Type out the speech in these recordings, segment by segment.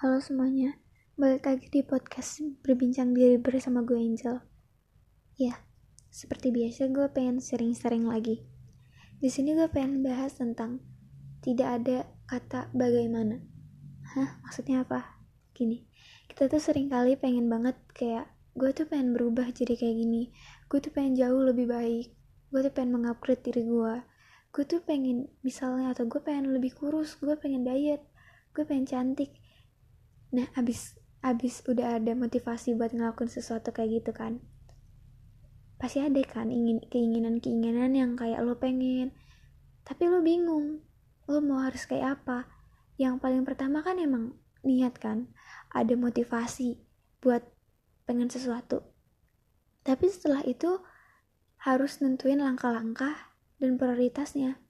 Halo semuanya, balik lagi di podcast berbincang diri bersama gue Angel. Ya, seperti biasa gue pengen sering-sering lagi. Di sini gue pengen bahas tentang tidak ada kata bagaimana. Hah, maksudnya apa? Gini, kita tuh sering kali pengen banget kayak gue tuh pengen berubah jadi kayak gini. Gue tuh pengen jauh lebih baik. Gue tuh pengen mengupgrade diri gue. Gue tuh pengen misalnya atau gue pengen lebih kurus, gue pengen diet, gue pengen cantik nah abis abis udah ada motivasi buat ngelakuin sesuatu kayak gitu kan pasti ada kan ingin keinginan keinginan yang kayak lo pengen. Tapi lo bingung lo mau harus kayak apa? Yang paling pertama kan emang niat kan ada motivasi buat pengen sesuatu. Tapi setelah itu harus nentuin langkah-langkah dan prioritasnya.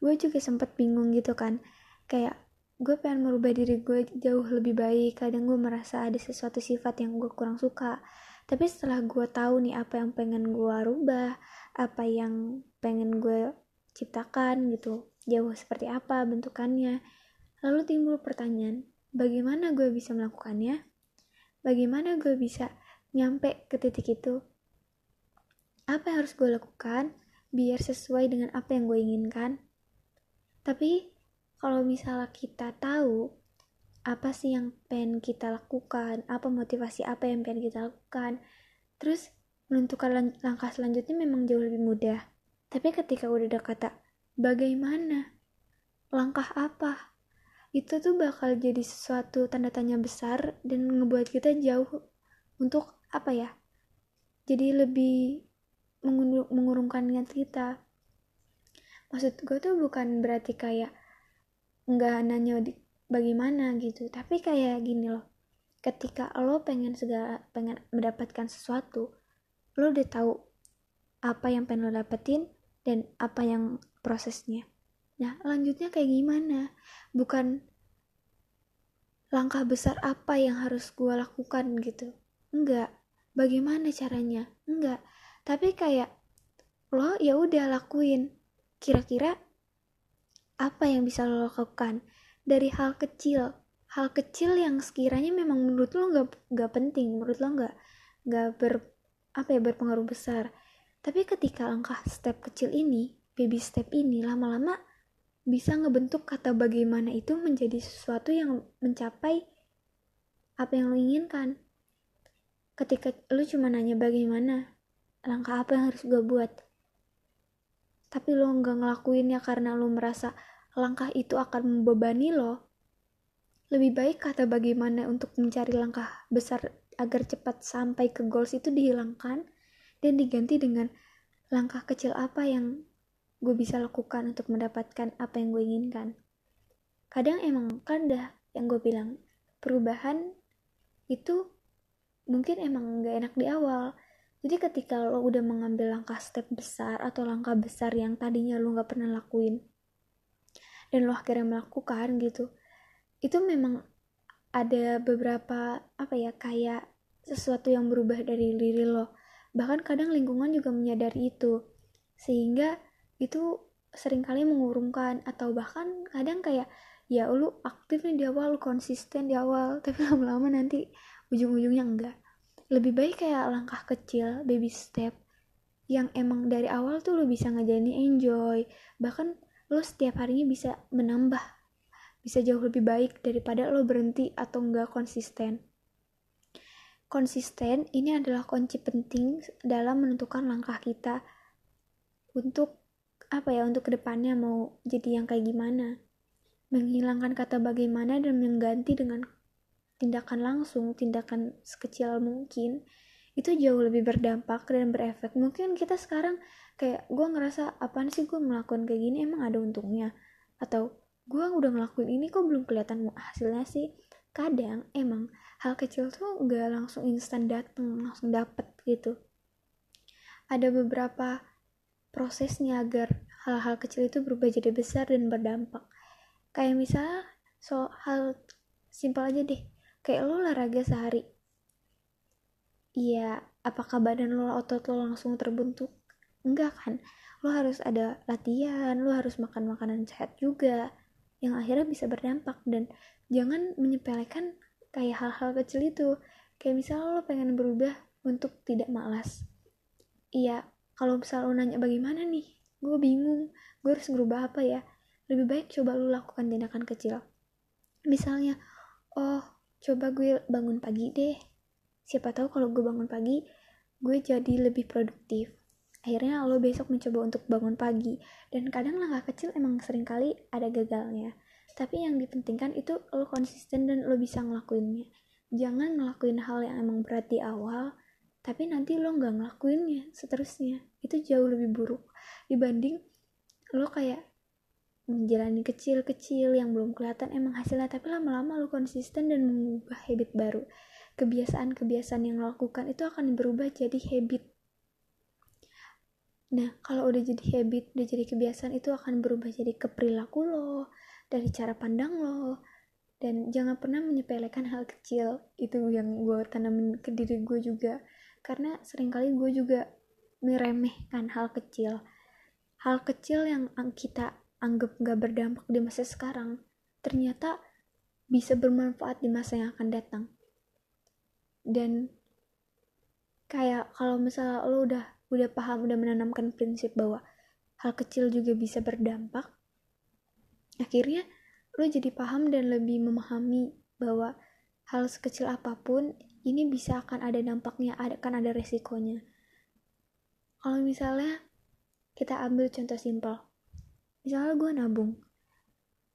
Gue juga sempet bingung gitu kan kayak gue pengen merubah diri gue jauh lebih baik. Kadang gue merasa ada sesuatu sifat yang gue kurang suka. Tapi setelah gue tahu nih apa yang pengen gue rubah apa yang pengen gue ciptakan gitu jauh seperti apa bentukannya lalu timbul pertanyaan bagaimana gue bisa melakukannya? Bagaimana gue bisa nyampe ke titik itu? Apa yang harus gue lakukan biar sesuai dengan apa yang gue inginkan? Tapi kalau misalnya kita tahu apa sih yang pengen kita lakukan, apa motivasi apa yang pengen kita lakukan, terus menentukan langkah selanjutnya memang jauh lebih mudah. Tapi ketika udah ada kata bagaimana, langkah apa, itu tuh bakal jadi sesuatu tanda tanya besar dan ngebuat kita jauh untuk apa ya? Jadi lebih mengurungkan niat kita. Maksud gue tuh bukan berarti kayak nggak nanya bagaimana gitu. Tapi kayak gini loh ketika lo pengen segala pengen mendapatkan sesuatu lo udah tahu apa yang pengen lo dapetin dan apa yang prosesnya. Nah lanjutnya kayak gimana? Bukan langkah besar apa yang harus gue lakukan gitu. Enggak bagaimana caranya? Enggak tapi kayak lo ya udah lakuin. Kira-kira apa yang bisa lo lakukan? Dari hal kecil. Hal kecil yang sekiranya memang menurut lo nggak nggak penting menurut lo nggak nggak ber apa ya berpengaruh besar. Tapi ketika langkah step kecil ini baby step ini lama-lama bisa ngebentuk kata bagaimana itu menjadi sesuatu yang mencapai apa yang lo inginkan. Ketika lo cuma nanya bagaimana langkah apa yang harus gue buat tapi lo nggak ngelakuinnya karena lo merasa langkah itu akan membebani lo, lebih baik kata bagaimana untuk mencari langkah besar agar cepat sampai ke goals itu dihilangkan dan diganti dengan langkah kecil apa yang gue bisa lakukan untuk mendapatkan apa yang gue inginkan. Kadang emang kan dah yang gue bilang perubahan itu mungkin emang gak enak di awal jadi ketika lo udah mengambil langkah step besar atau langkah besar yang tadinya lo gak pernah lakuin dan lo akhirnya melakukan gitu itu memang ada beberapa apa ya kayak sesuatu yang berubah dari diri lo. Bahkan kadang lingkungan juga menyadari itu sehingga itu sering kali mengurungkan atau bahkan kadang kayak ya lu aktif nih di awal konsisten di awal tapi lama-lama nanti ujung-ujungnya enggak lebih baik kayak langkah kecil baby step yang emang dari awal tuh lo bisa ngejalanin enjoy. Bahkan lo setiap harinya bisa menambah bisa jauh lebih baik daripada lo berhenti atau enggak konsisten. Konsisten ini adalah kunci penting dalam menentukan langkah kita untuk apa ya untuk ke depannya mau jadi yang kayak gimana. Menghilangkan kata bagaimana dan mengganti dengan tindakan langsung, tindakan sekecil mungkin, itu jauh lebih berdampak dan berefek. Mungkin kita sekarang kayak gue ngerasa apaan sih gue melakukan kayak gini? Emang ada untungnya? Atau gue udah ngelakuin ini kok belum kelihatan hasilnya sih? Kadang emang hal kecil tuh gak langsung instan dateng langsung dapet gitu. Ada beberapa prosesnya agar hal-hal kecil itu berubah jadi besar dan berdampak. Kayak misalnya soal hal simpel aja deh kayak lo olahraga sehari. Iya apakah badan lo otot lo langsung terbentuk? Enggak kan? Lo harus ada latihan lo harus makan makanan sehat juga yang akhirnya bisa berdampak. Dan jangan menyepelekan kayak hal-hal kecil itu. Kayak misalnya lo pengen berubah untuk tidak malas. Iya kalau misal lo nanya bagaimana nih? Gue bingung. Gue harus ngerubah apa ya? Lebih baik coba lo lakukan tindakan kecil. Misalnya oh coba gue bangun pagi deh. Siapa tahu kalau gue bangun pagi gue jadi lebih produktif. Akhirnya lo besok mencoba untuk bangun pagi. Dan kadang langkah kecil emang sering kali ada gagalnya. Tapi yang dipentingkan itu lo konsisten dan lo bisa ngelakuinnya. Jangan ngelakuin hal yang emang berat di awal tapi nanti lo nggak ngelakuinnya seterusnya. Itu jauh lebih buruk dibanding lo kayak menjalani kecil-kecil yang belum kelihatan emang hasilnya tapi lama-lama lo konsisten dan mengubah habit baru. Kebiasaan-kebiasaan yang lo lakukan itu akan berubah jadi habit. Nah kalau udah jadi habit udah jadi kebiasaan itu akan berubah jadi ke perilaku lo dari cara pandang lo dan jangan pernah menyepelekan hal kecil. Itu yang gue tanamin ke diri gue juga. Karena sering kali gue juga meremehkan hal kecil. Hal kecil yang kita anggap gak berdampak di masa sekarang ternyata bisa bermanfaat di masa yang akan datang. Dan kayak kalau misalnya lo udah udah paham udah menanamkan prinsip bahwa hal kecil juga bisa berdampak akhirnya lo jadi paham dan lebih memahami bahwa hal sekecil apa pun ini bisa akan ada dampaknya akan ada resikonya. Kalau misalnya kita ambil contoh simpel misalnya gue nabung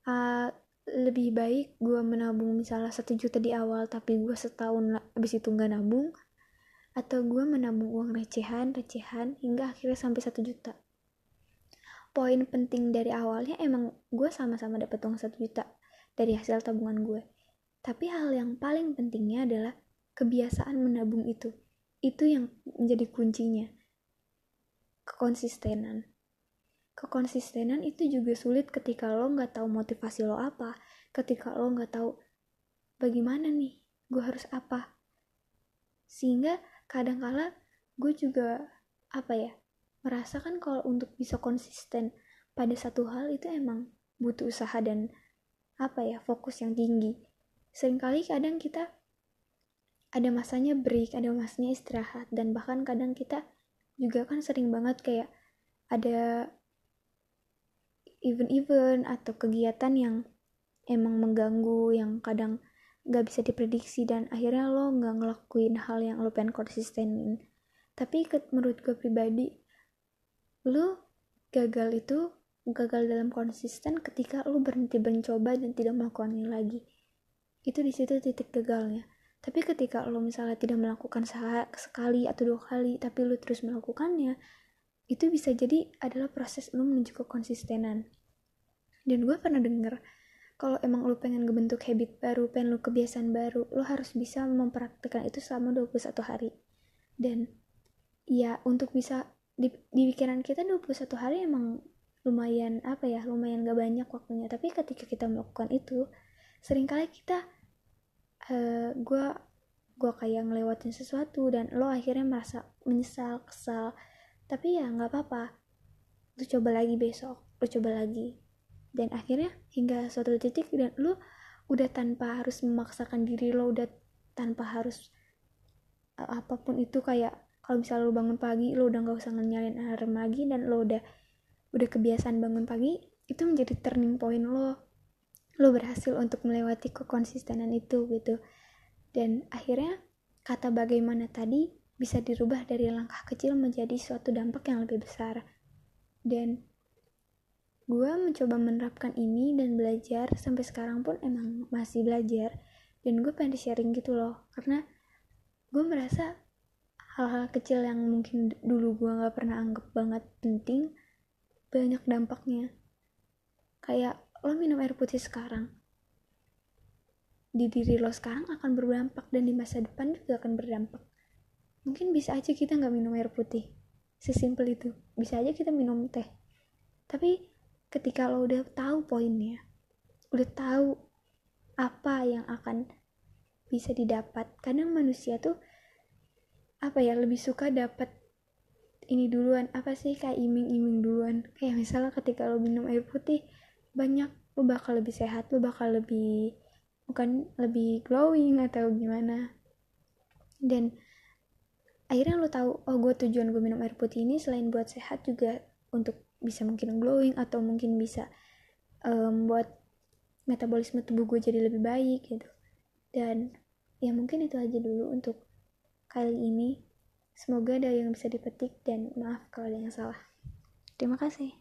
uh, lebih baik gue menabung misalnya satu juta di awal tapi gue setahun abis itu nggak nabung atau gue menabung uang recehan recehan hingga akhirnya sampai satu juta poin penting dari awalnya emang gue sama-sama dapat uang satu juta dari hasil tabungan gue. Tapi hal yang paling pentingnya adalah kebiasaan menabung itu. Itu yang menjadi kuncinya. Kekonsistenan. Kekonsistenan itu juga sulit ketika lo nggak tahu motivasi lo apa, ketika lo nggak tahu bagaimana nih, gue harus apa. Sehingga kadang-kala gue juga apa ya merasakan kalau untuk bisa konsisten pada satu hal itu emang butuh usaha dan apa ya fokus yang tinggi. Seringkali kadang kita ada masanya break ada masanya istirahat dan bahkan kadang kita juga kan sering banget kayak ada event-event atau kegiatan yang emang mengganggu yang kadang gak bisa diprediksi dan akhirnya lo gak ngelakuin hal yang lo pengen konsistenin. Tapi menurut gue pribadi lu gagal itu gagal dalam konsisten ketika lu berhenti mencoba dan tidak melakukannya lagi. Itu di situ titik gagalnya. Tapi ketika lo misalnya tidak melakukan sekali atau dua kali tapi lu terus melakukannya itu bisa jadi adalah proses lu menuju ke konsistenan dan gue pernah denger kalau emang lu pengen ngebentuk habit baru pengen lu kebiasaan baru lu harus bisa mempraktikkan itu selama 21 hari. Dan ya untuk bisa di, di pikiran kita 21 hari emang lumayan apa ya lumayan gak banyak waktunya. Tapi ketika kita melakukan itu sering kali kita uh, eh, gue gue kayak ngelewatin sesuatu dan lo akhirnya merasa menyesal kesal tapi ya nggak apa-apa. Lo coba lagi besok lo coba lagi. Dan akhirnya hingga suatu titik dan lo udah tanpa harus memaksakan diri lo udah tanpa harus uh, apa pun itu kayak kalau misalnya lo bangun pagi lo udah nggak usah nyalain alarm lagi dan lo udah udah kebiasaan bangun pagi itu menjadi turning point lo. Lo berhasil untuk melewati kekonsistenan itu gitu. Dan akhirnya kata bagaimana tadi bisa dirubah dari langkah kecil menjadi suatu dampak yang lebih besar. Dan gue mencoba menerapkan ini dan belajar sampai sekarang pun emang masih belajar. Dan gue pengen sharing gitu loh karena gue merasa hal-hal kecil yang mungkin dulu gue gak pernah anggap banget penting banyak dampaknya. Kayak lo minum air putih sekarang di diri lo sekarang akan berdampak dan di masa depan juga akan berdampak mungkin bisa aja kita nggak minum air putih. Sesimpel itu. Bisa aja kita minum teh. Tapi ketika lo udah tahu poinnya udah tahu apa yang akan bisa didapat. Kadang manusia tuh apa ya lebih suka dapat ini duluan. Apa sih kayak iming-iming duluan. Kayak misalnya ketika lo minum air putih banyak lo bakal lebih sehat lo bakal lebih bukan lebih glowing atau gimana. Dan akhirnya lo tahu oh gue tujuan gue minum air putih ini selain buat sehat juga untuk bisa mungkin glowing atau mungkin bisa um, buat metabolisme tubuh gue jadi lebih baik gitu. Dan ya mungkin itu aja dulu untuk kali ini. Semoga ada yang bisa dipetik dan maaf kalau ada yang salah. Terima kasih